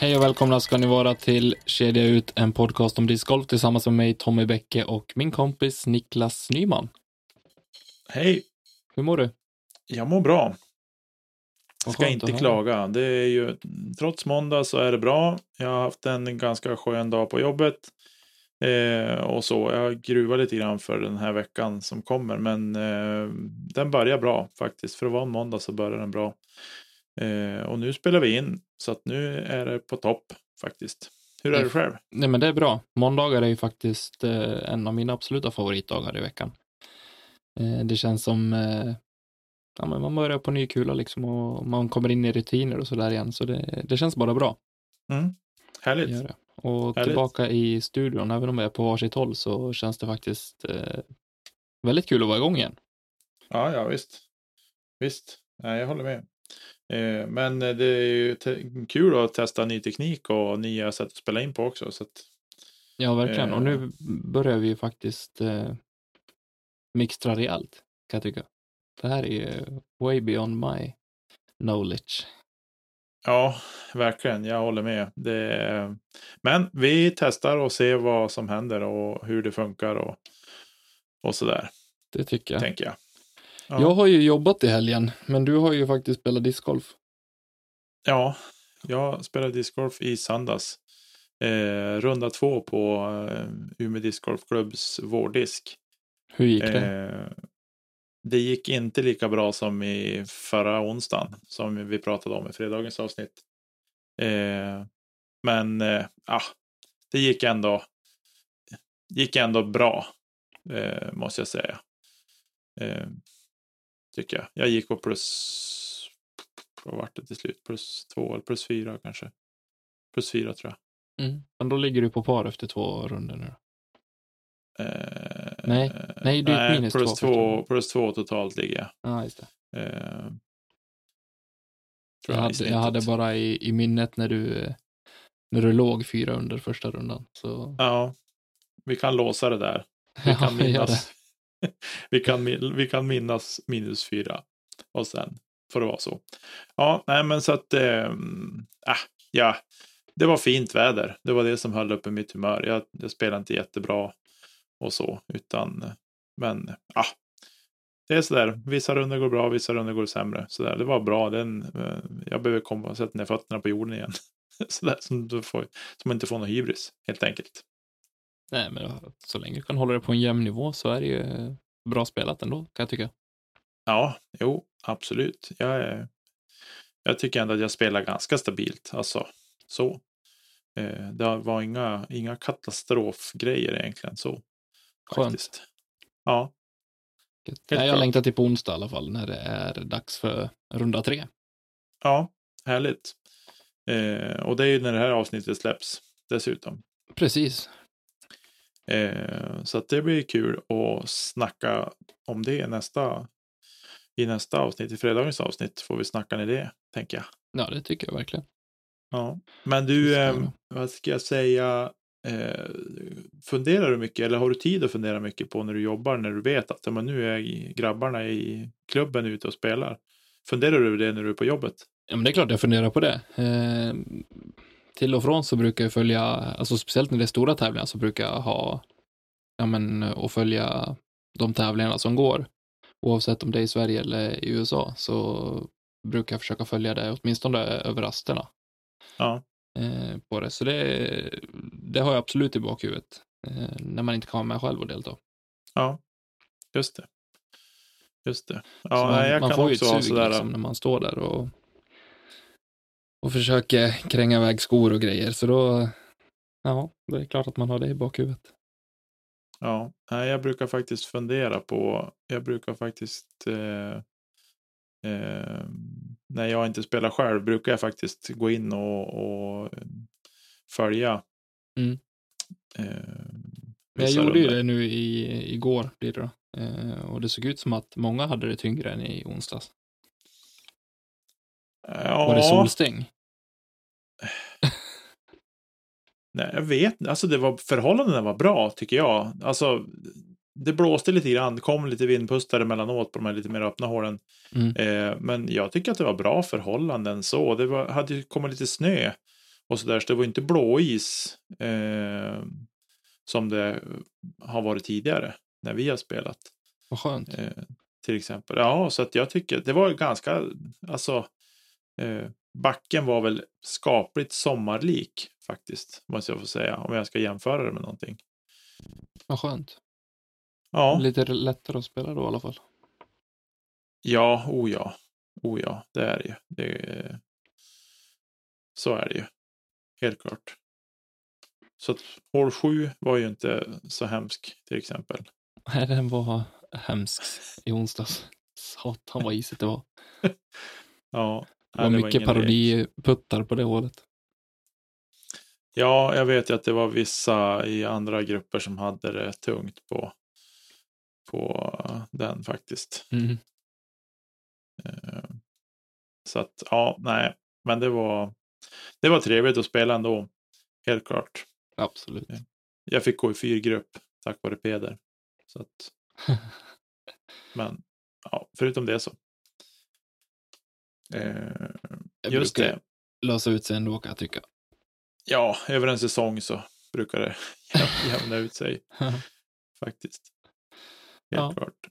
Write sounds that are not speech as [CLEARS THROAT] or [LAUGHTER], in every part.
Hej och välkomna ska ni vara till Kedja ut, en podcast om discgolf tillsammans med mig, Tommy Bäcke och min kompis Niklas Nyman. Hej, Hur mår du? jag mår bra. Vad Ska inte klaga. Det är ju, trots måndag så är det bra. Jag har haft en ganska skön dag på jobbet. Eh, och så. Jag gruvar lite grann för den här veckan som kommer. Men eh, den börjar bra faktiskt. För att vara en måndag så börjar den bra. Eh, och nu spelar vi in. Så att nu är det på topp faktiskt. Hur är det själv? Nej, men det är bra. Måndagar är ju faktiskt eh, en av mina absoluta favoritdagar i veckan. Eh, det känns som eh, ja, men man börjar på ny kula liksom och man kommer in i rutiner och så där igen. Så det, det känns bara bra. Mm. Det Härligt. gör det. Och Härligt. tillbaka i studion, även om jag är på varsitt håll, så känns det faktiskt eh, väldigt kul att vara igång igen. Ja, ja visst. Visst, Nej, jag håller med. Eh, men det är ju kul att testa ny teknik och nya sätt att spela in på också. Så att, Ja, verkligen. Och Eh. nu börjar vi ju faktiskt eh, mixtra rejält, kan jag tycka. Det här är ju way beyond my knowledge. ja, verkligen, jag håller med. Det, men vi testar och ser vad som händer och hur det funkar och, och sådär, Det tycker jag. tänker jag. Ja. Jag har ju jobbat i helgen, men du har ju faktiskt spelat discgolf. Ja, jag spelade discgolf i söndags. Eh, runda två på eh, Umeå Discgolfklubbs vårdisk. Hur gick det? Eh, det gick inte lika bra som i förra onsdagen som vi pratade om i fredagens avsnitt. Eh, men eh, ah, det gick ändå, gick ändå bra, eh, måste jag säga. Tycker jag. Jag gick på plus, vad vart det till slut? Plus två eller plus fyra kanske. Plus fyra tror jag. Mm. Men då ligger du på par efter två runder nu. Eh, Nej, nej, det är minus plus två plus två totalt ligger jag. Ja, just det. Eh, Jag i hade, jag hade bara i, i minnet när du, när du låg fyra under första rundan. Så Ja, vi kan låsa det där. Vi [LAUGHS] kan minnas, [LAUGHS] vi kan, vi kan minnas minus fyra. Och sen får det vara så. Ja, nej men så att, ehm, äh, ja, det var fint väder. Det var det som höll uppe mitt humör. Jag, jag spelade inte jättebra och så, utan, men, ja. Det är sådär, vissa runder går bra, vissa runder går sämre. Sådär. Det var bra, Den, eh, jag behöver komma och sätta ner fötterna på jorden igen. [LAUGHS] Sådär, som, du får, som man inte får någon hybris, helt enkelt. Nej, men så länge du kan hålla det på en jämn nivå så är det ju bra spelat ändå, kan jag tycka. Ja, jo, absolut. Jag, jag tycker ändå att jag spelar ganska stabilt. Alltså, så. Eh, det var inga, inga katastrofgrejer egentligen. Så, Skönt. faktiskt. Ja, Nej, jag längtar till på onsdag i alla fall, när det är dags för runda tre. ja, härligt. Eh, och det är ju när det här avsnittet släpps dessutom. Precis. Eh, så det blir kul att snacka om det nästa, i nästa avsnitt. I fredagens avsnitt får vi snacka ner det, tänker jag. Ja, det tycker jag verkligen. Ja, men du, eh, vad ska jag säga, eh, funderar du mycket eller har du tid att fundera mycket på när du jobbar, när du vet att men nu är grabbarna i klubben ute och spelar? Funderar du över det när du är på jobbet? Ja, men det är klart jag funderar på det. Eh, till och från så brukar jag följa, alltså speciellt när det är stora tävlingar så brukar jag ha, ja men, och följa de tävlingarna som går. Oavsett om det är i Sverige eller i USA så brukar jag försöka följa det åtminstone över rasterna. Ja, eh, på det. Så det, det har jag absolut i bakhuvudet. Eh, när man inte kan vara med själv och delta. ja, just det. Just det. Så Ja, man, nej, jag man kan får ju ett sug sådär. liksom, när man står där och, och försöker kränga iväg skor och grejer. Så då, ja, det är klart att man har det i bakhuvudet. Ja, jag brukar faktiskt fundera på, jag brukar faktiskt eh, eh, när jag inte spelar själv brukar jag faktiskt gå in och, och följa. Mm. Eh, Men jag gjorde ju runder. det nu i, igår, blir det då. Eh, och det såg ut som att många hade det tyngre än i onsdags. Ja, Var det solstäng? [LAUGHS] nej, jag vet Alltså det var, förhållandena var bra tycker jag. Alltså det blåste lite grann, kom lite vindpustare emellanåt på de här lite mer öppna hålen. Mm. Eh, men jag tycker att det var bra förhållanden så. Det var, hade ju kommit lite snö. och så där. Så det var inte blåis eh, som det har varit tidigare när vi har spelat. Vad skönt. Eh, till exempel. Ja, så att jag tycker det var ganska, alltså eh, backen var väl skapligt sommarlik faktiskt, måste jag få säga, om jag ska jämföra det med någonting. Vad skönt. Ja, Lite lättare att spela då i alla fall. ja, o ja, o ja, det är det ju. Det, så är det ju. Helt klart. Så att hål 7 var ju inte så hemsk till exempel. Nej, den var hemsk i onsdags. Satan vad isigt det var. [LAUGHS] Ja, Det var nej, mycket parodiputtar på det hålet. Ja, jag vet ju att det var vissa i andra grupper som hade det tungt på, på den faktiskt. Mm. Eh, Så att, ja, nej, men det var, det var trevligt att spela ändå. Helt klart. Absolut. Jag fick gå i fyrgrupp tack vare Peder. Så att, [LAUGHS] men ja, förutom det så. Eh, just det. lösa ut sig ändå kan jag tycka. Ja, över en säsong så brukar det [LAUGHS] jäm- jämna ut sig [LAUGHS] faktiskt. Helt Ja. klart.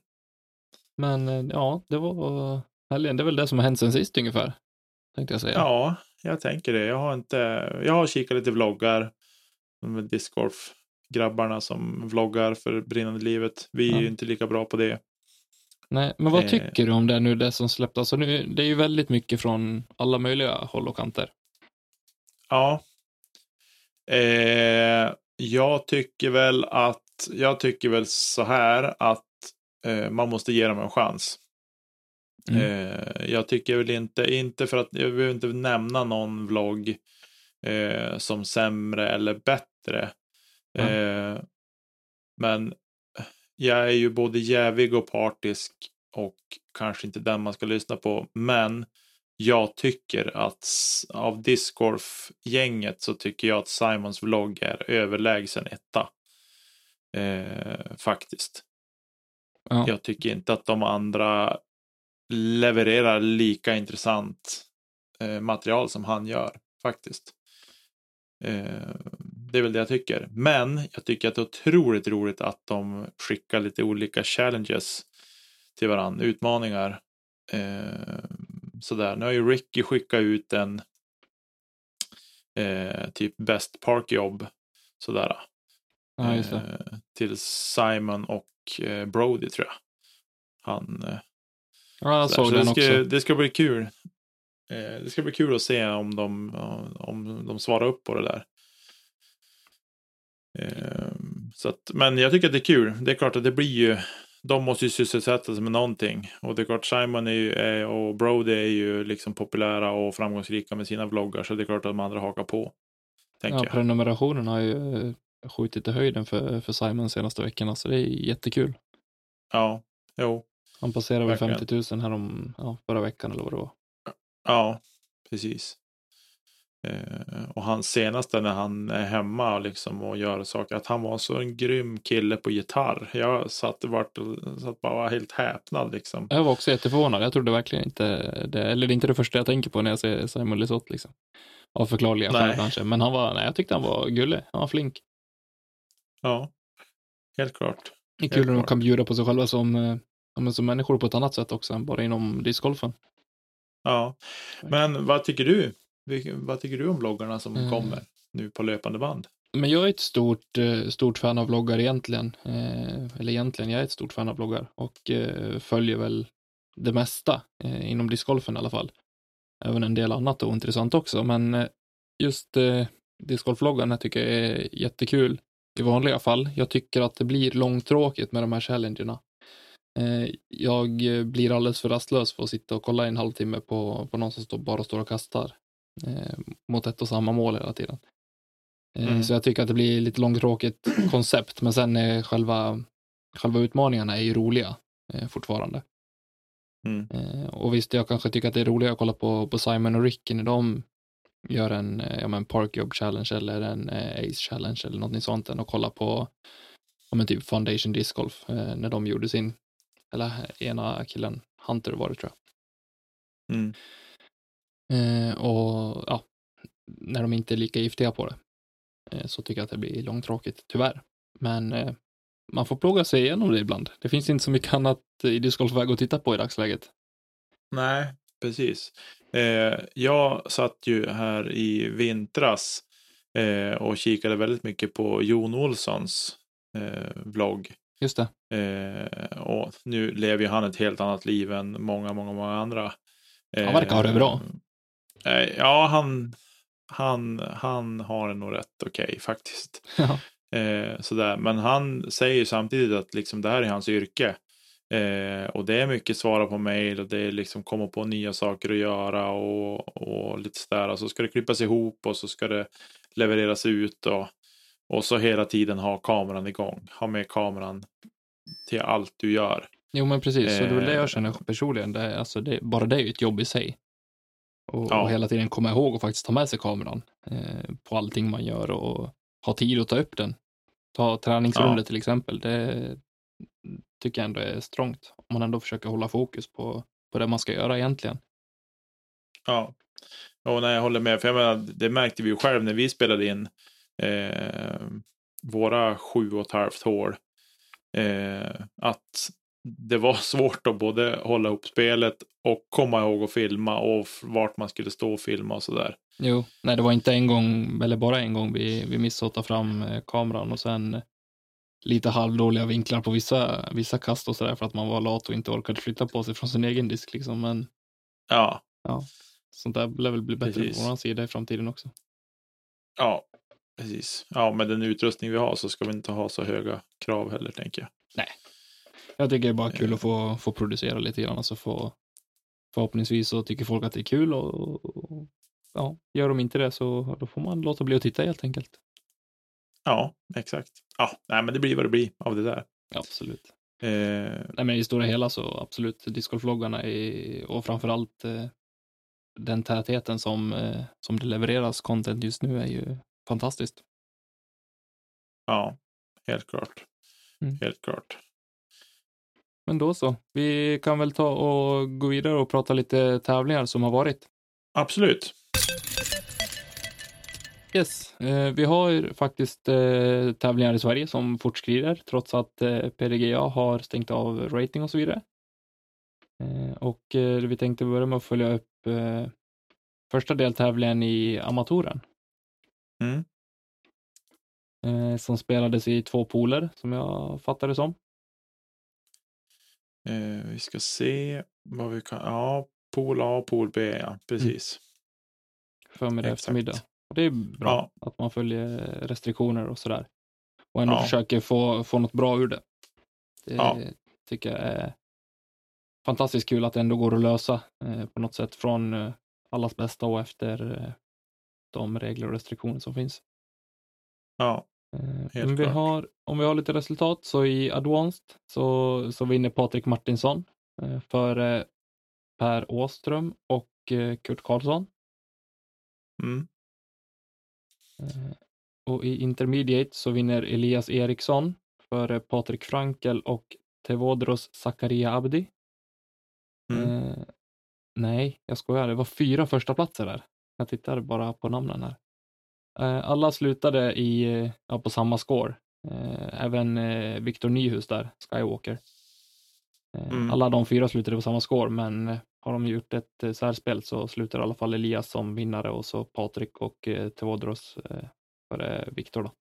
Men eh, ja, det var helgen. Det är väl det som har hänt sen sist ungefär. Tänkte jag säga. Ja, jag tänker det. Jag har inte, jag har kikat lite vloggar. Discgolf-grabbarna som vloggar för brinnande livet. Vi är Ja. ju inte lika bra på det. Nej, men vad Eh. tycker du om det nu, det som släpptes? Alltså nu, det är ju väldigt mycket från alla möjliga håll och kanter. Ja. Eh, jag tycker väl att, jag tycker väl så här att eh, man måste ge dem en chans. Mm. Eh, jag tycker väl inte, inte för att, jag behöver inte nämna någon vlogg eh, som sämre eller bättre. Mm. Men jag är ju både jävig och partisk och kanske inte den man ska lyssna på. Men jag tycker att av discgolf-gänget så tycker jag att Simons vlogg är överlägsen etta. Eh, faktiskt. Ja. Jag tycker inte att de andra levererar lika intressant eh, material som han gör faktiskt. Eh, det är väl det jag tycker. Men jag tycker att det är otroligt roligt att de skickar lite olika challenges till varandra, utmaningar. Eh, sådär. Nu har ju Ricky skickat ut en eh, typ best parkjobb sådär. ja, just det. Eh, till Simon och eh, Brody tror jag. Han, eh, Ja, jag såg Så den det, också. ska, det ska bli kul. Det ska bli kul att se om de, om de svarar upp på det där. Eh, så att, men jag tycker att det är kul. Det är klart att det blir ju, de måste ju sysselsätta sig med någonting. Och det är klart Simon är ju, är, och Brody är ju liksom populära och framgångsrika med sina vloggar. Så det är klart att de andra hakar på. Ja, jag. prenumerationen har ju eh, skjutit i höjden för, för Simon de senaste veckorna, så det är jättekul. Ja, jo. Han passerade väl Verkligen. 50 000 här om, ja, förra veckan eller vad det var. Ja, precis. Eh, och hans senaste när han är hemma liksom och gör saker, att han var så en grym kille på gitarr. Jag satt, vart, satt bara var helt häpnad liksom. Jag var också jätteförvånad. Jag trodde verkligen inte det, eller det är inte det första jag tänker på när jag ser Simon Lisotte liksom. Av förklarliga skäl kanske, men han var, nej, jag tyckte han var gullig. Han var flink. Ja, helt klart. Det är kul när de kan bjuda på sig själva som, eh, som människor på ett annat sätt också än bara inom discgolfen. Ja, men vad tycker du? Vad tycker du om bloggarna som Mm. kommer nu på löpande band? Men jag är ett stort, eh, stort fan av vloggar egentligen. Eh, eller egentligen, jag är ett stort fan av vloggar och eh, följer väl det mesta inom discgolfen i alla fall. Även en del annat och intressant också, men just discgolfvloggarna tycker jag är jättekul i vanliga fall. Jag tycker att det blir långtråkigt med de här challengerna. Jag blir alldeles för rastlös för att sitta och kolla en halvtimme på, på någon som står, bara står och kastar eh, mot ett och samma mål hela tiden. Eh, Mm. Så jag tycker att det blir lite långtråkigt [CLEARS THROAT] koncept, men sen är själva, själva utmaningarna är ju roliga eh, fortfarande. Mm. Eh, och visst, jag kanske tycker att det är roligare att kolla på, på Simon och Ricky när de gör en, eh, ja, men Parkjob Challenge eller en eh, Ace Challenge eller något sånt än att kolla på ja, men typ Foundation Disc Golf när de gjorde sin, eller ena killen, Hunter var det tror jag. Mm. Eh, och ja, när de inte är lika giftiga på det. Eh, så tycker jag att det blir långtråkigt, tyvärr. Men eh, man får plåga sig igenom det ibland. Det finns inte så mycket annat i discgolfväg att titta på i dagsläget. Nej, precis. Eh, jag satt ju här i vintras eh, och kikade väldigt mycket på Jon Olssons eh, vlogg. Just det. Och nu lever ju han ett helt annat liv än många, många, många andra. Han verkar ha det bra. Eh, ja, han, han, han har det nog rätt okej okay, faktiskt. [LAUGHS] Ja. Eh, sådär. Men han säger ju samtidigt att liksom, det här är hans yrke. Eh, och det är mycket svara på mejl och det är liksom komma på nya saker att göra och, och lite sådär. Och så ska det klippas ihop och så ska det levereras ut och, och så hela tiden ha kameran igång. Ha med kameran till allt du gör. Jo, men precis. Så det är väl det jag Eh. känner personligen. Det, är- alltså det, bara det är ju ett jobb i sig. Och, Ja. och hela tiden komma ihåg och faktiskt ta med sig kameran eh, på allting man gör och ha tid att ta upp den. Ta träningsrundor Ja. till exempel. Det tycker jag ändå är strångt. Om man ändå försöker hålla fokus på, på det man ska göra egentligen. Ja, och nej, jag håller med. För jag menar, det märkte vi ju själv när vi spelade in eh, våra sju och ett halvt hål. Eh, att det var [LAUGHS] svårt att både hålla ihop spelet och komma ihåg att filma och vart man skulle stå och filma och sådär. Jo, nej, det var inte en gång, eller bara en gång vi, vi missade att ta fram eh, kameran och sen eh, lite halvdåliga vinklar på vissa, vissa kast och sådär för att man var lat och inte orkade flytta på sig från sin egen disk liksom. Men Ja, sånt där lär väl bli bättre Precis. på vår sida i framtiden också. ja, precis. Ja, med den utrustning vi har så ska vi inte ha så höga krav heller, tänker jag. Jag tycker det är bara kul Eh. att få, få producera lite grann, alltså få förhoppningsvis så tycker folk att det är kul och, och ja, gör de inte det så då får man låta bli att titta helt enkelt. Ja, exakt. Ja, nej, men det blir vad det blir av det där. Ja, absolut. Eh, Nej, men i stora hela så absolut discgolfloggarna och framförallt eh, den tätheten som, eh, som det levereras content just nu är ju fantastiskt. ja, helt klart. Mm. Helt klart. Men då så, vi kan väl ta och gå vidare och prata lite tävlingar som har varit. Absolut. Yes, eh, vi har faktiskt eh, tävlingar i Sverige som fortskrider trots att eh, PDGA har stängt av rating och så vidare. Eh, och eh, vi tänkte börja med att följa upp eh, första deltävlingen i Amatoren Mm. som spelades i två poler som jag fattar det som. Eh, vi ska se vad vi kan. Ja, pool A och pool B, ja. Precis. Förmiddag, Exakt. eftermiddag. Och det är bra Ja. att man följer restriktioner och sådär. Och ändå Ja. försöker få, få något bra ur det. Det Ja. tycker jag är fantastiskt kul att det ändå går att lösa eh, på något sätt från eh, allas bästa och efter eh, de regler och restriktioner som finns. Ja, Helt om, vi klart. har, om vi har lite resultat så i Advanced så, så vinner Patrik Martinsson eh, före Per Åström och eh, Kurt Karlsson. mm. Eh, Och i Intermediate så vinner Elias Eriksson före Patrik Frankel och Tevodros Zakaria Abdi. Mm. Eh, nej, jag skojar. Det var fyra första platser där. Jag tittar bara på namnen här. Eh, alla slutade i, ja, på samma score. Eh, även eh, Victor Nyhus där, Skywalker. Mm. Alla de fyra slutade på samma score, men har de gjort ett särspel så slutar i alla fall Elias som vinnare och så Patrik och Tevodros före Victor. Då.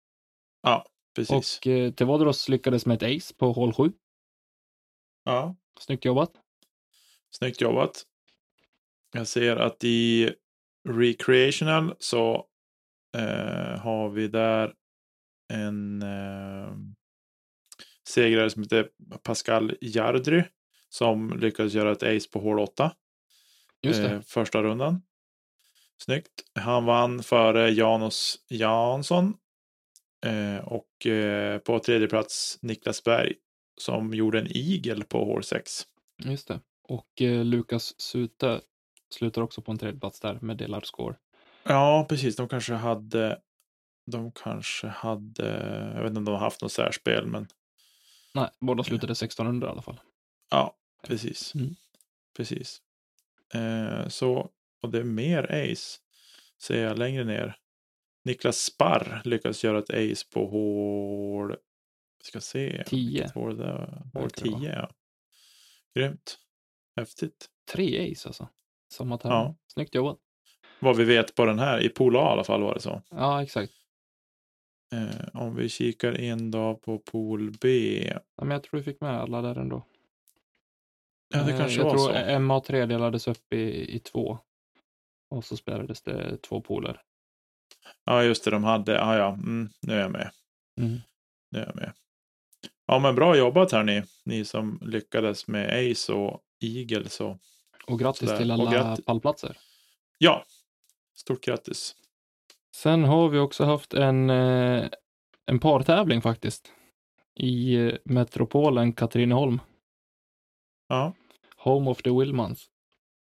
Precis. Och Tevodros lyckades med ett ace på hål 7. Ja, Snyggt jobbat. snyggt jobbat. Jag ser att i Recreational så eh, har vi där en eh, segrare som heter Pascal Jardry som lyckades göra ett ace på hål 8. Just det. eh, första rundan. Snyggt. Han vann före Janos Jansson. Eh, och eh, på tredje plats Niklas Berg som gjorde en igel på hål 6. Just det. Och eh, Lukas Sute slutar också på en tredje plats där med delad score. Ja, precis. De kanske hade de kanske hade, jag vet inte om de har haft något särspel, men Nej, båda slutade 1600 i alla fall. ja, precis. Mm. Precis. Eh, så, och det är mer ace. ser jag längre ner. Niklas Sparr lyckas göra ett ace på hål... Vi ska se. 10. vilket Hål, det var. hål Verkar det 10, ja. Grymt. Häftigt. Tre ace alltså. Samma tävling. Ja. Snyggt jobbat. Vad vi vet på den här. I pool A i alla fall var det så. Ja, exakt. Eh, om vi kikar en dag på pool B. Ja, men jag tror vi fick med alla där ändå. Ja, det Eh, kanske jag var tror så. MA3 delades upp i, i två. Och så spelades det två poler. Ja, just det. De hade. Ja, ja. Mm, nu är jag med. Mm. Nu är jag med. Ja, men bra jobbat här ni. Ni som lyckades med Ace och Eagle. Så Och grattis Sådär. till Och alla grattis. pallplatser. ja, stort grattis. Sen har vi också haft en, eh, en partävling faktiskt. I eh, metropolen Katrineholm. Ja, Home of the Willmans.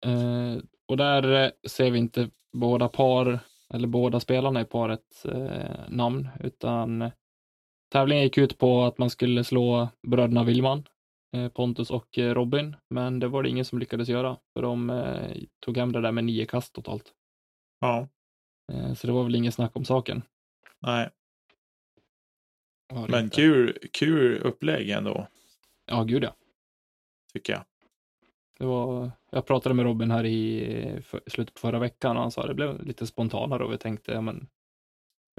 Eh, och där eh, ser vi inte båda par, eller båda spelarna i parets eh, namn, utan tävlingen gick ut på att man skulle slå bröderna Willman, eh, Pontus och Robin, men det var det ingen som lyckades göra, för de tog hem det där med nio kast totalt. Ja, Eh, så det var väl ingen snack om saken. nej. Men inte. kul, kul upplägg ändå, Ja, gud ja. tycker jag. Det var, jag pratade med Robin här i för, slutet på förra veckan och han sa att det blev lite spontanare och vi tänkte, ja men,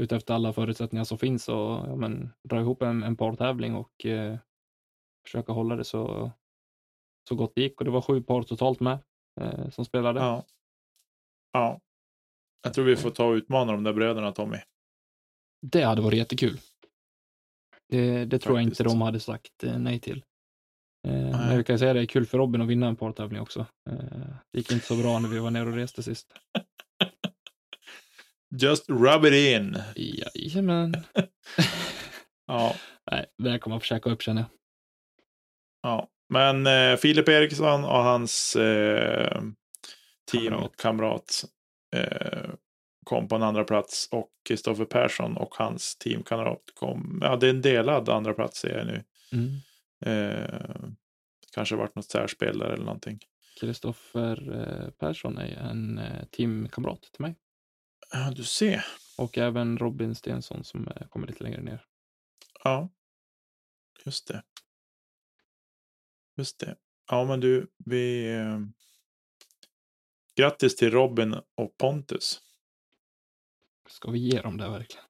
utefter alla förutsättningar som finns och ja, men, dra ihop en, en partävling och eh, försöka hålla det så, så gott det gick. Och det var sju par totalt med eh, som spelade. Ja. Ja. Jag tror vi får ta och utmana de där bröderna Tommy. Det hade varit jättekul. Det, det tror jag inte de hade sagt eh, nej till. Eh, men jag kan säga det är kul för Robin att vinna en partävling också. Eh, det gick inte så bra när vi var nere och reste sist. [LAUGHS] Just rub it in. Jajamän. [LAUGHS] Ja, [LAUGHS] Nej, det här kommer jag försöka upp känner jag. ja. Men eh, Filip Eriksson och hans eh, Kamrat. teamkamrat eh, kom på en andra plats och Kristoffer Persson och hans teamkamrat kom. Ja, det är en delad andra plats ser jag nu. Mm. Eh, kanske varit något särspel där eller någonting. Kristoffer eh, Persson är en eh, teamkamrat till mig. Ja, du ser. Och även Robin Stensson som eh, kommer lite längre ner. Ja, just det. Just det. Ja, men du, vi... Grattis till Robin och Pontus. Ska vi ge dem det verkligen?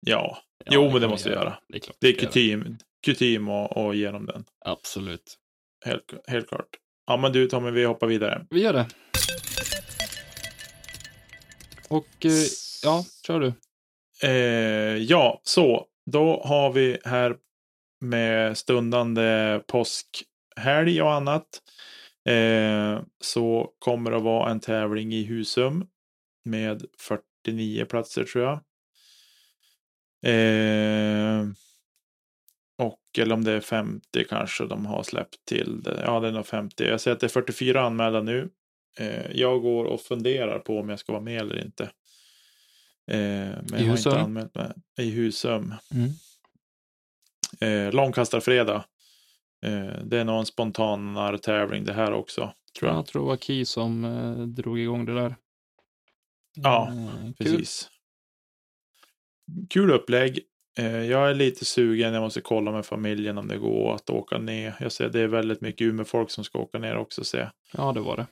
Ja, Ja, jo, men det kan vi måste vi göra. Det är klart. Det är göra. kutym, kutym och ge dem den. Absolut. Helt, helt klart. Ja, men du Tommy, vi hoppar vidare. Vi gör det. Och eh, ja, kör du. Eh, ja, så då har vi här med stundande påskhelg och annat. Eh, så kommer det att vara en tävling i Husum med 49 platser tror jag. Eh, och eller om det är 50 kanske de har släppt till det. Ja, det är nog 50. Jag ser att det är 44 anmälda nu. Eh, jag går och funderar på om jag ska vara med eller inte. Eh, men jag har Husum? inte anmält mig. I Husum. Mm. Eh, långkastarfredag. Eh, det är nog en spontanare tävling det här också. Tror jag. Jag tror det var Key som eh, drog igång det där. Ja, kul. Precis. Kul upplägg. Eh, jag är lite sugen. Jag måste kolla med familjen om det går att åka ner. Jag ser det är väldigt mycket Umeå-folk som ska åka ner också. Se. Ja, det var det.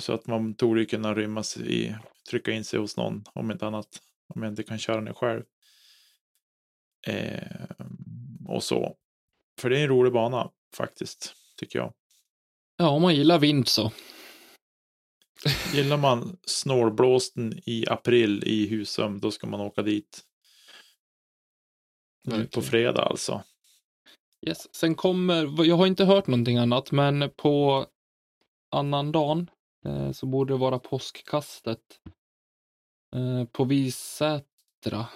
Så att man torde kunna rymmas i, trycka in sig hos någon om inte annat. Om jag inte kan köra ner själv. Eh, och så. För det är en rolig bana faktiskt, tycker jag. Ja, om man gillar vind så. Gillar man snålblåsten i april i Husum, då ska man åka dit. Nu på Verkligen. fredag alltså. Yes. Sen kommer, jag har inte hört någonting annat, men på annan dagen eh, så borde det vara påskkastet eh, på Visätra.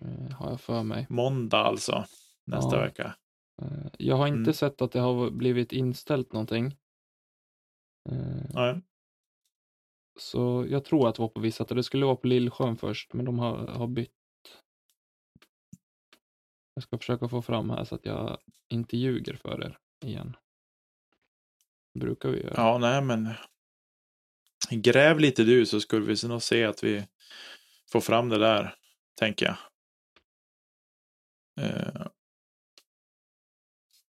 Eh, har jag för mig. Måndag alltså. Nästa Ja. vecka. Eh, jag har inte Mm. sett att det har blivit inställt någonting. Eh, Nej. så jag tror att det var på Visätra. Det skulle vara på Lillsjön först, men de har, har bytt. Jag ska försöka få fram här så att jag inte ljuger för er igen. brukar vi göra. Ja, nej men. gräv lite du så skulle vi nog se att vi får fram det där, tänker jag. Eh,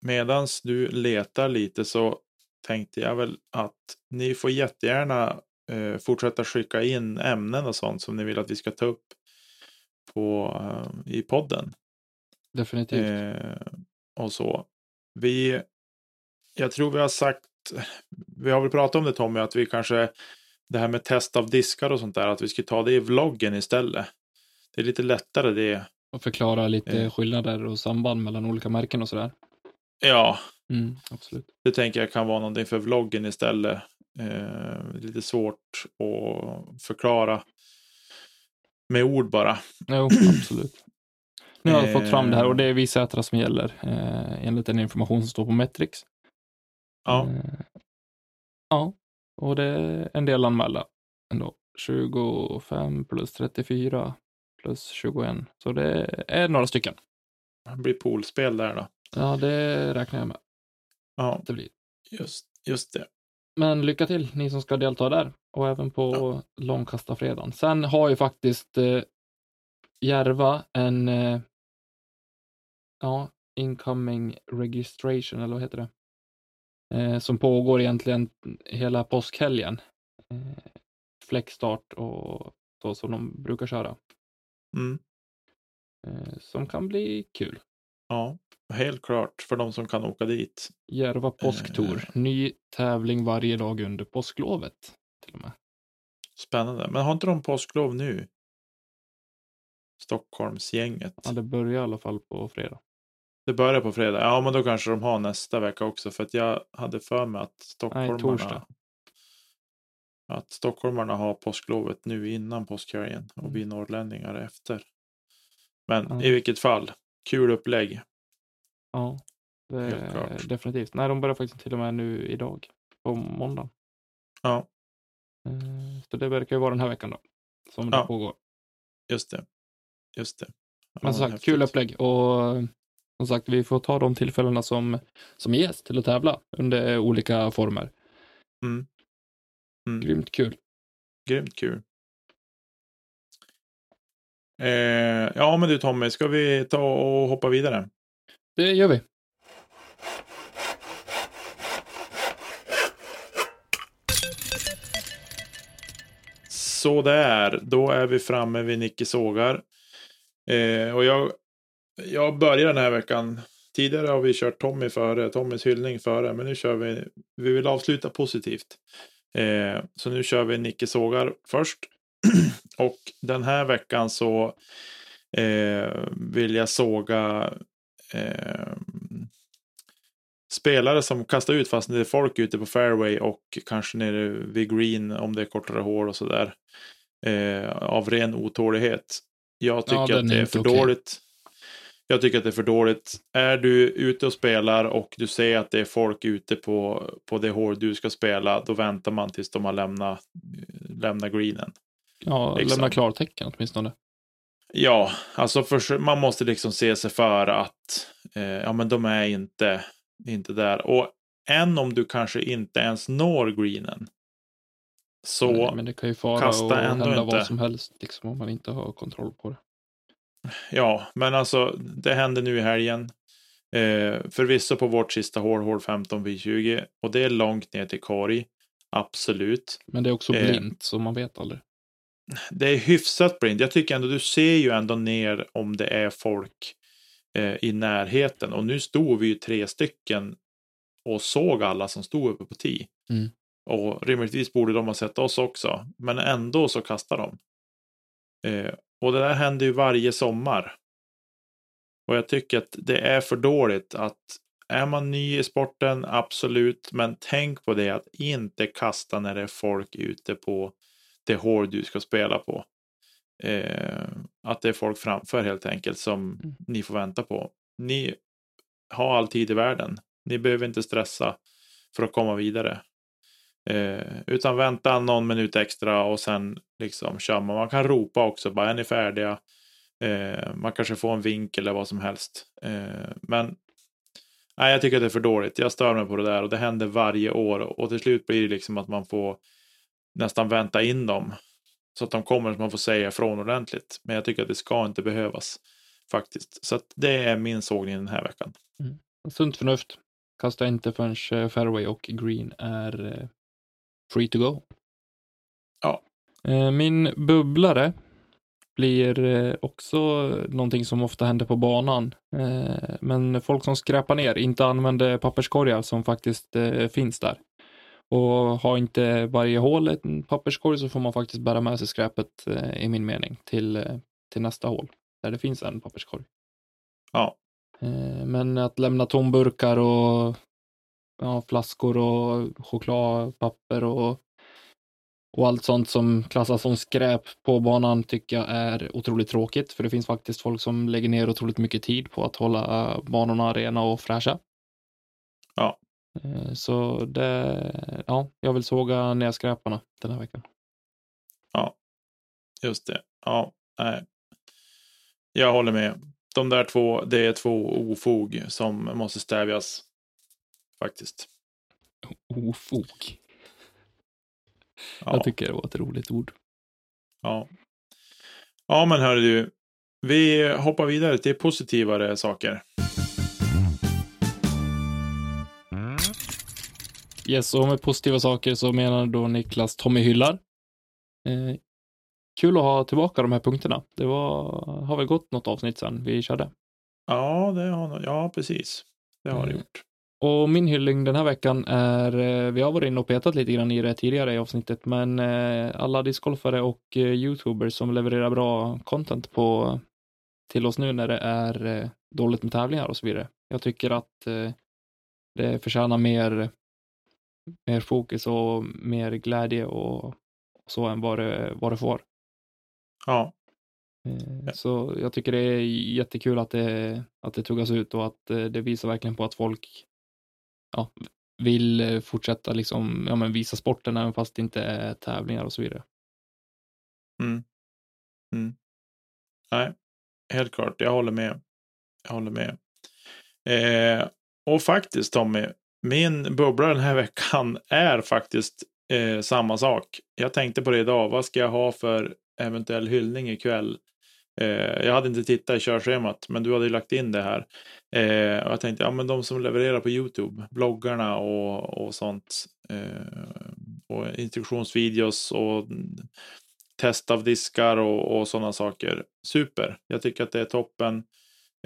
medans du letar lite så tänkte jag väl att ni får jättegärna eh, fortsätta skicka in ämnen och sånt som ni vill att vi ska ta upp på, eh, i podden. Definitivt. Eh, och så. Vi, jag tror vi har sagt, vi har väl pratat om det Tommy, att vi kanske, det här med test av diskar och sånt där, att vi ska ta det i vloggen istället. Det är lite lättare det. Och förklara lite Eh. skillnader och samband mellan olika märken och sådär. Ja, Mm, absolut. det tänker jag kan vara någonting för vloggen istället. Eh, lite svårt att förklara med ord bara. Jo, absolut. Nu har jag fått fram det här och det är Visätra som gäller eh, enligt den information som står på Metrix. Ja, Eh, ja, och det är en del anmälda ändå. 25 plus 34 plus 21. Så det är några stycken. det blir poolspel där då. Ja, det räknar jag med Ja, det blir. just, just det. Men lycka till ni som ska delta där och även på långkastarfredagen. Sen har ju faktiskt eh, Järva en eh, ja, incoming registration, eller vad heter det? Eh, som pågår egentligen hela påskhelgen. Eh, Flexstart och så som de brukar köra. Mm. Eh, som kan bli kul. Ja, helt klart för de som kan åka dit. Järva påsktour. Eh. Ny tävling varje dag under påsklovet. Till och med. Spännande. Men har inte de påsklov nu? Stockholmsgänget. Ja, det börjar i alla fall på fredag. Det börjar på fredag. Ja, men då kanske de har nästa vecka också. För att jag hade för mig att stockholmarna... torsdag. Att stockholmarna har påsklovet nu innan påskhelgen och Mm. vi norrlänningar efter. Men Ja. i vilket fall, kul upplägg. Ja, det definitivt. Nej, de börjar faktiskt till och med nu idag, på måndag. Ja, Eh, Så det verkar ju vara den här veckan då, som det Ja. pågår. just det. Just det. Ja, Men som sagt, häftigt. kul upplägg och som sagt, vi får ta de tillfällena som, som ges till att tävla under olika former. Mm. Mm. Grymt kul. Grymt kul. Eh, ja, men du Tommy, ska vi ta och hoppa vidare? Det gör vi. Så där, då är vi framme vid Nicke Sågar. Eh, och jag, jag börjar den här veckan. Tidigare har vi kört Tommy före, Tommys hyllning före, men nu kör vi, vi vill avsluta positivt. Eh, så nu kör vi Nicke Sågar först. [CLEARS THROAT] och den här veckan så eh, vill jag såga eh, spelare som kastar ut fast det är folk ute på fairway och kanske nere vid green om det är kortare hår och sådär. Eh, av ren otålighet. Jag tycker den att det är för okej. dåligt. Jag tycker att det är för dåligt. Är du ute och spelar och du ser att det är folk ute på, på det hål du ska spela, då väntar man tills de har lämnat, lämnat greenen. Ja, Liksom. lämna klartecken åtminstone. Ja, alltså för, man måste liksom se sig för att eh, ja, men de är inte, inte där. Och än om du kanske inte ens når greenen. Så Nej, men det kan ju fara kasta och ändå hända inte. vad som helst, liksom, om man inte har kontroll på det. ja, men alltså det hände nu i helgen. Eh, förvisso på vårt sista hål, hål 15 vid 20 och det är långt ner till korg. Absolut. Men det är också Eh. blint, så man vet aldrig. Det är hyfsat blind. Jag tycker ändå du ser ju ändå ner om det är folk eh, i närheten. Och nu stod vi ju tre stycken och såg alla som stod uppe på tee. Mm. Och rimligtvis borde de ha sett oss också. Men ändå så kastar de. Eh, och det där händer ju varje sommar. Och jag tycker att det är för dåligt att är man ny i sporten, absolut, men tänk på det att inte kasta när det är folk ute på det hål du ska spela på. Eh, att det är folk framför helt enkelt som Mm. ni får vänta på. Ni har all tid i världen. Ni behöver inte stressa för att komma vidare. Eh, utan vänta någon minut extra och sen liksom kör man. Man kan ropa också, bara är ni färdiga? Eh, man kanske får en vink eller vad som helst. Eh, men nej, jag tycker att det är för dåligt. Jag stör mig på det där och det händer varje år och till slut blir det liksom att man får nästan vänta in dem. Så att de kommer så man får säga ifrån ordentligt. Men jag tycker att det ska inte behövas faktiskt. Så det är min sågning den här veckan. Sunt förnuft. Kasta inte förrän eh, fairway och green är eh, free to go. Ja. Eh, Min bubblare blir också någonting som ofta händer på banan. Men folk som skräpar ner, inte använder papperskorgar som faktiskt finns där. Och har inte varje hål en papperskorg så får man faktiskt bära med sig skräpet, eh, i min mening, till, eh, till nästa hål, där det finns en papperskorg. Ja. Eh, Men att lämna tomburkar och ja, flaskor och chokladpapper och, och allt sånt som klassas som skräp på banan tycker jag är otroligt tråkigt. För det finns faktiskt folk som lägger ner otroligt mycket tid på att hålla banorna rena och fräscha. Ja. Eh, Så det, ja, jag vill såga ner skräparna den här veckan. Just det. Ja, nej. Jag håller med. De där två, det är två ofog som måste stävjas. Faktiskt. Ofog. Ja, Jag tycker det var ett roligt ord. ja. ja men hörru du. Vi hoppar vidare till positivare saker. Yes, och med positiva saker så menar då Niklas Tommy Hyllar. Eh, kul att ha tillbaka de här punkterna. Det var, har väl gått något avsnitt sedan vi körde. Ja, det har, ja precis. Det har det Mm. gjort. Och min hyllning den här veckan är, eh, vi har varit inne och petat lite grann i det tidigare i avsnittet, men eh, alla discgolfare och eh, youtubers som levererar bra content på, till oss nu när det är eh, dåligt med tävlingar och så vidare. Jag tycker att eh, det förtjänar mer, mer fokus och mer glädje och så än vad det, vad det får. Ja, Eh, Så jag tycker det är jättekul att det, att det tuggas ut och att eh, det visar verkligen på att folk ja, vill eh, fortsätta liksom, ja, men visa sporten även fast det inte är tävlingar och så vidare. Mm. Mm. Nej, helt klart. Jag håller med. Jag håller med. Eh, och faktiskt Tommy, min bubbla den här veckan är faktiskt eh, samma sak. Jag tänkte på det idag. Vad ska jag ha för eventuell hyllning ikväll? Eh, jag hade inte tittat i körschemat, men du hade ju lagt in det här. Eh, och jag tänkte, ja men de som levererar på YouTube, bloggarna och, och sånt. Eh, och instruktionsvideos och test av diskar och, och sådana saker. Super. Jag tycker att det är toppen.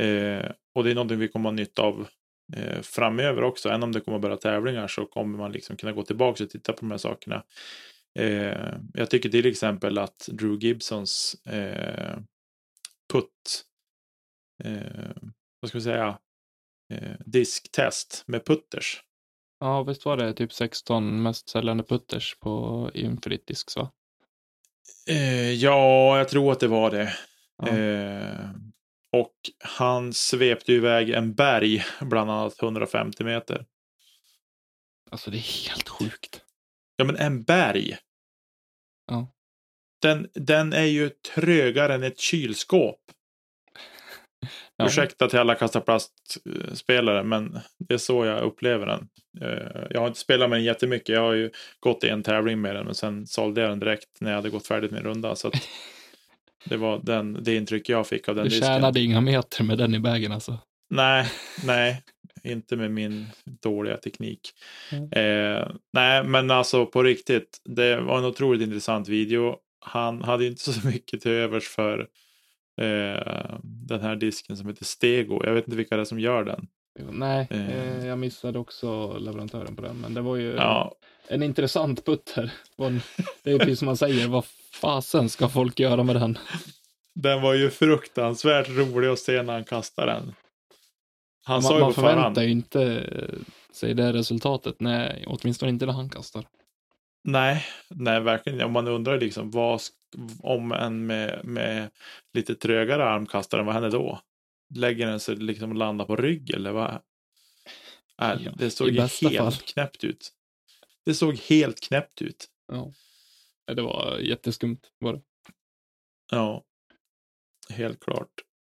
Eh, och det är någonting vi kommer att ha nytta av eh, framöver också. Även om det kommer att börja tävlingar så kommer man liksom kunna gå tillbaka och titta på de här sakerna. Eh, jag tycker till exempel att Drew Gibsons eh, putt, eh, vad ska vi säga, eh, disktest med putters. Ja, visst var det typ 16 mest säljande putters på Infinite Discs va? Eh, ja, jag tror att det var det. Ja. Och han svepte iväg en berg, bland annat 150 meter. Alltså det är helt sjukt. Ja, men en berg. Ja. Den, den är ju trögare än ett kylskåp. [LAUGHS] Ja. Ursäkta till alla kastaplastspelare, men det är så jag upplever den. Eh, Jag har inte spelat med den jättemycket. Jag har ju gått i en tävling med den, men sen sålde jag den direkt när jag hade gått färdigt med en runda. Så att [LAUGHS] det var den, det intryck jag fick av den Du disken. tjänade inga meter med den i vägen alltså. Nej, nej, inte med min dåliga teknik. Mm. Eh, nej, men alltså på riktigt, det var en otroligt intressant video. Han hade inte så [LAUGHS] mycket till övers för eh, den här disken som heter Stego. Jag vet inte vilka det är som gör den. Nej, Eh. eh, jag missade också leverantören på den, men det var ju Ja, en intressant putter. Det är precis som man säger, vad fasen ska folk göra med den? den var ju fruktansvärt rolig att se när han kastade den. Han sa Man, ju man på förhand. förväntar ju inte sig det resultatet, nej, åtminstone inte när han kastar. Nej, nej, verkligen. Om man undrar liksom vad om en med, med lite trögare armkastare, vad händer då? Lägger den sig liksom och landar på rygg eller vad? Äh, Ja, det såg helt fall. knäppt ut. Det såg helt knäppt ut. Ja. Det var jätteskumt. Var det. Ja, helt klart.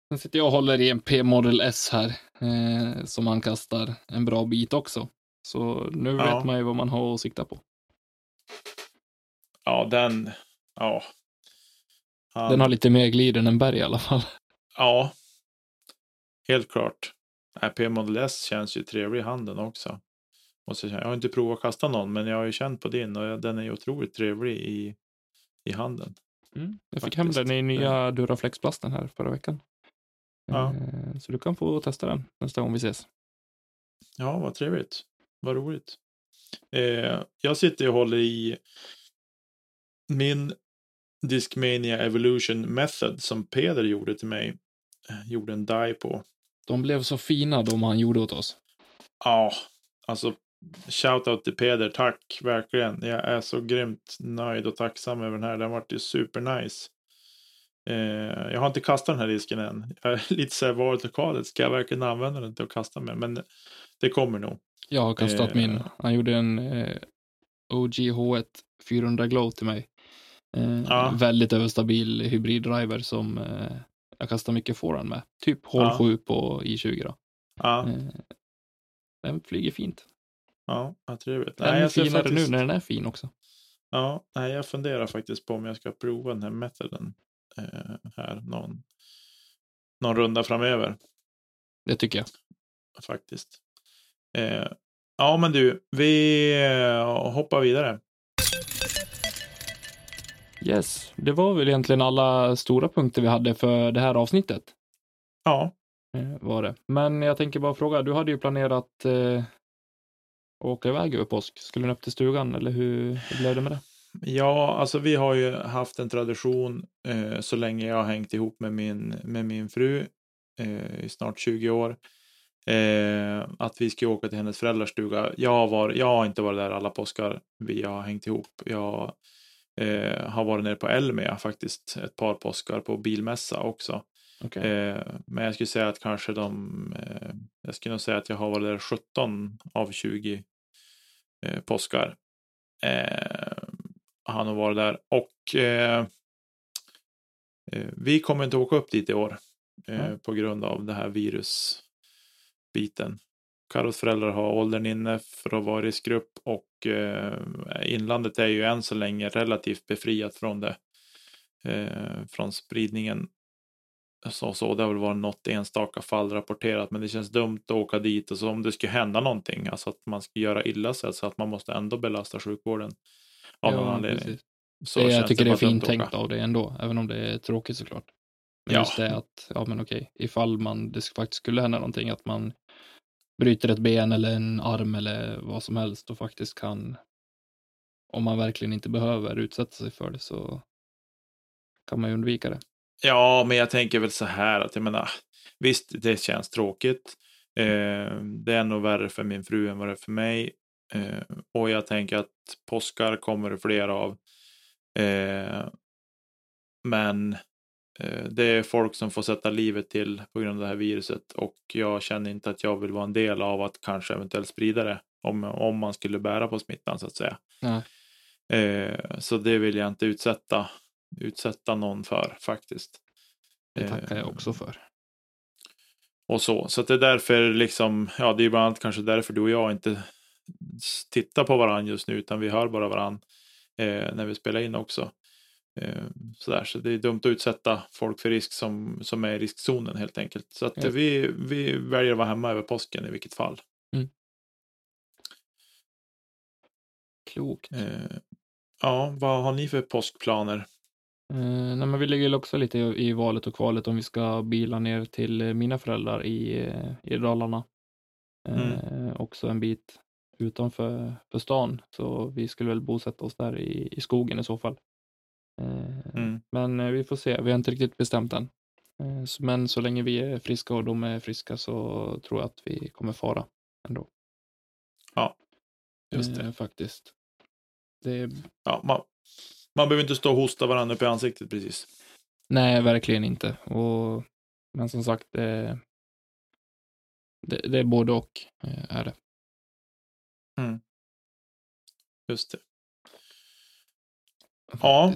Sen sitter jag och håller i en P-model S här, eh, som han kastar en bra bit också. Så nu Ja. vet man ju vad man har att sikta på. ja, den, ja. Han, Den har lite mer glid än en berg i alla fall. Ja, helt klart. P Model S känns ju trevlig i handen också. Måste jag, har inte provat att kasta någon, men jag har ju känt på din och den är ju otroligt trevlig i, i handen. Jag fick hem Faktiskt. den i nya Duraflex-plasten här förra veckan. Ja. Eh, Så du kan få testa den nästa gång vi ses. Ja, vad trevligt. Vad roligt. Eh, jag sitter och håller i min Discmania Evolution Method som Peder gjorde till mig. Eh, Gjorde en die på. De blev så fina de han gjorde åt oss. Ja, alltså shoutout till Peder, tack verkligen. Jag är så grymt nöjd och tacksam över den här. Den vart ju supernice. Eh, jag har inte kastat den här disken än. Jag är [LAUGHS] lite så här varit lokalet. Ska jag verkligen använda den till att kasta med? Men det kommer nog. Jag har kastat Eh. min. Han gjorde en eh, OG H1 400 Glow till mig. Eh, Ja. Väldigt överstabil hybriddriver som eh, jag kastar mycket forehand med. Typ hål Ja. 7 på i20 då. Ja, Eh, den flyger fint. ja, ja trevligt. Ännu jag ska finare faktiskt- nu när den är fin också. Ja, nej, jag funderar faktiskt på om jag ska prova den här metoden eh, här någon, någon runda framöver Det tycker jag. faktiskt. Eh, ja, men du, vi eh, hoppar vidare. Yes, det var väl egentligen alla stora punkter vi hade för det här avsnittet. Ja, eh, Var det. Men jag tänker bara fråga, du hade ju planerat eh, åka iväg över påsk. Skulle ni upp till stugan eller hur, hur blev det med det? ja, alltså vi har ju haft en tradition eh, så länge jag har hängt ihop med min, med min fru eh, i snart 20 år. Eh, att vi ska åka till hennes föräldrars stuga. Jag jag har inte varit där alla påskar vi har hängt ihop. Jag eh, har varit nere på Elmia faktiskt ett par påskar på bilmässa också. Okej. Eh, men jag skulle säga att kanske de, eh, jag skulle nog säga att jag har varit där 17 av 20 eh, påskar. Eh, han har varit där och eh, eh, vi kommer inte åka upp dit i år Mm. på grund av det här virusbiten. Carros föräldrar har åldern inne för att vara i riskgrupp och eh, inlandet är ju än så länge relativt befriat från det. Eh, från spridningen. Så, så det har väl varit något enstaka fall rapporterat men det känns dumt att åka dit och så om det skulle hända någonting, alltså att man ska göra illa sig så att man måste ändå belasta sjukvården av någon anledning. precis. Så det, jag tycker det är fint tänkt av det ändå, även om det är tråkigt såklart. Men Ja. just det att, ja men okej, ifall man, det faktiskt skulle hända någonting, att man bryter ett ben eller en arm eller vad som helst och faktiskt kan, om man verkligen inte behöver utsätta sig för det så kan man ju undvika det. Ja, men jag tänker väl så här att jag menar, visst, det känns tråkigt. Eh, det är nog värre för min fru än vad det är för mig. Eh, och jag tänker att påskar kommer det fler av. Eh, men det är folk som får sätta livet till på grund av det här viruset och jag känner inte att jag vill vara en del av att kanske eventuellt sprida det om, om man skulle bära på smittan så att säga. Eh, så det vill jag inte utsätta, utsätta någon för faktiskt. Det tackar jag Eh, också för. och så. Så det är därför liksom, ja det är bland annat kanske därför du och jag inte tittar på varandra just nu utan vi hör bara varandra eh, när vi spelar in också. Eh, sådär. Så det är dumt att utsätta folk för risk som, som är i riskzonen helt enkelt. Så att Ja. vi, vi väljer att vara hemma över påsken i vilket fall. Klokt. Eh, ja, vad har ni för påskplaner? Eh, nej, men vi ligger också lite i, i valet och kvalet om vi ska bila ner till eh, mina föräldrar i, eh, i Dalarna. Eh, Också en bit utanför för stan, så vi skulle väl bosätta oss där i, i skogen i så fall. Eh, Mm. Men eh, vi får se, vi har inte riktigt bestämt än. Eh, Men så länge vi är friska och de är friska så tror jag att vi kommer fara ändå. Just det. Faktiskt. Det, Ja, man, man behöver inte stå och hosta varandra upp i ansiktet precis. Nej, verkligen inte. Och, men som sagt, det, det, det är både och. Är det. Just det. Ja.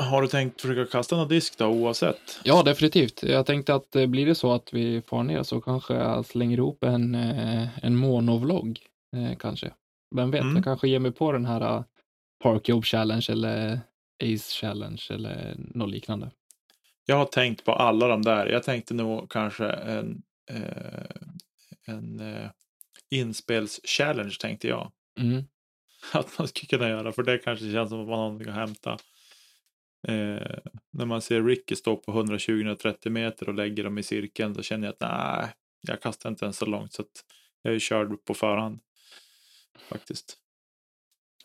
Har du tänkt försöka kasta någon disk då oavsett? Ja, definitivt. Jag tänkte att eh, blir det så att vi far ner så kanske jag slänger ihop en, eh, en monovlogg. Eh, kanske. Vem vet, Mm. jag kanske ger mig på den här Park Job Challenge eller Ace Challenge eller något liknande. Jag har tänkt på alla de där. Jag tänkte nog kanske en, en inspels-challenge tänkte jag. Mm. [LAUGHS] Att man skulle kunna göra, för det kanske känns som att man har någonting att hämta. Eh, när man ser Ricky stå på 120-130 meter och lägger dem i cirkeln så känner jag att nej, jag kastar inte ens så långt så att jag är körd på förhand. Faktiskt.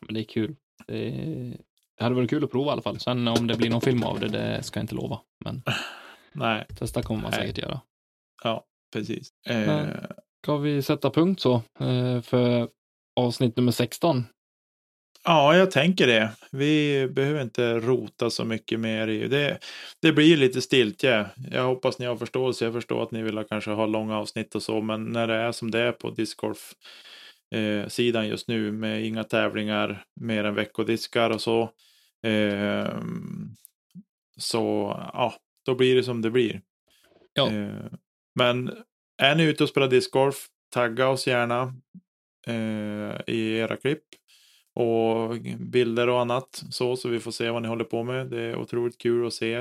Men det är kul. Det, är... det hade varit kul att prova i alla fall. Sen om det blir någon film av det, det ska jag inte lova. Men [LAUGHS] Nej, testa kommer man Nej. säkert göra. ja, precis. Eh, Ska vi sätta punkt så eh, för avsnitt nummer 16? Ja, jag tänker det. Vi behöver inte rota så mycket mer i det. Det blir lite stiltje. Jag hoppas ni har förståelse. Jag förstår att ni vill ha, kanske ha långa avsnitt och så, men när det är som det är på discgolf eh, sidan just nu med inga tävlingar mer än veckodiskar och så. Eh, så ja, då blir det som det blir. Ja. Eh, men är ni ute och spelar discgolf, tagga oss gärna eh, i era klipp och bilder och annat så, så vi får se vad ni håller på med. Det är otroligt kul att se.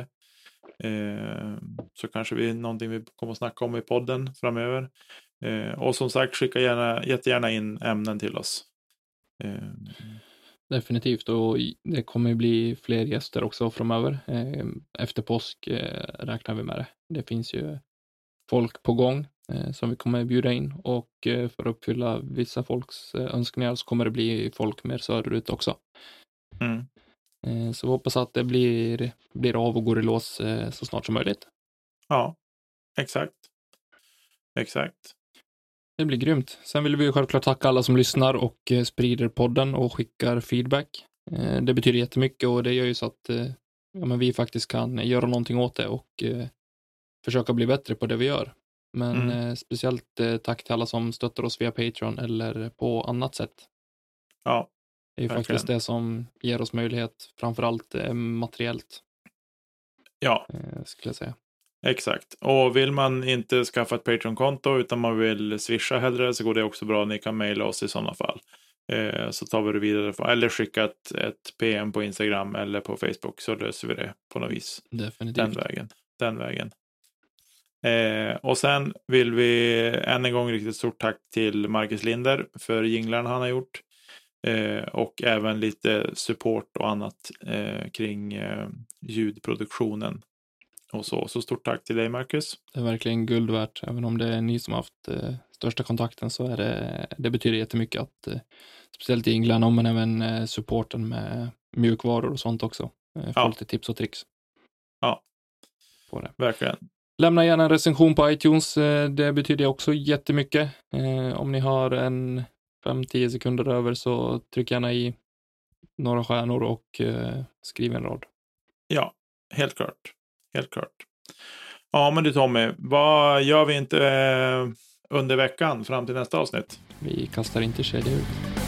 Eh, så kanske vi någonting vi kommer att snacka om i podden framöver. Eh, och som sagt, skicka gärna, jättegärna in ämnen till oss. Eh, Definitivt och det kommer ju bli fler gäster också framöver. Eh, Efter påsk eh, räknar vi med det. Det finns ju folk på gång som vi kommer bjuda in och eh, för att uppfylla vissa folks eh, önskningar så kommer det bli folk mer söderut också. mm. Eh, Så vi hoppas att det blir, blir av och går i lås eh, så snart som möjligt. Ja, exakt. Exakt. Det blir grymt. Sen vill vi självklart tacka alla som lyssnar och eh, sprider podden och skickar feedback. Eh, Det betyder jättemycket och det gör ju så att eh, ja, men vi faktiskt kan göra någonting åt det och eh, försöka bli bättre på det vi gör. Men Mm. eh, speciellt eh, tack till alla som stöttar oss via Patreon eller på annat sätt. Ja, Det är ju Verkligen. faktiskt det som ger oss möjlighet, framförallt eh, materiellt, ja, skulle jag säga. exakt. Och vill man inte skaffa ett Patreon-konto utan man vill swisha hellre så går det också bra. Ni kan mejla oss i sådana fall. Eh, så tar vi det vidare. Eller skicka ett, ett PM på Instagram eller på Facebook så löser vi det på något vis. Den Definitivt. vägen. Den vägen. Eh, och sen vill vi än en gång riktigt stort tack till Marcus Linder för jinglarna han har gjort. Eh, och även lite support och annat eh, kring eh, ljudproduktionen. Och så. så stort tack till dig Marcus. Det är verkligen guld värt. Även om det är ni som har haft eh, största kontakten så är det, det betyder jättemycket att eh, speciellt jinglarna men även supporten med mjukvaror och sånt också. Eh, få Ja. lite tips och tricks. Ja. På det. Verkligen. Lämna gärna en recension på iTunes. Eh, det betyder också jättemycket. Eh, om ni har en 5-10 sekunder över så tryck gärna i några stjärnor och eh, skriv en rad. Ja, helt klart. Helt klart. Ja, men du Tommy, vad gör vi inte under veckan fram till nästa avsnitt? Vi kastar inte kedja ut.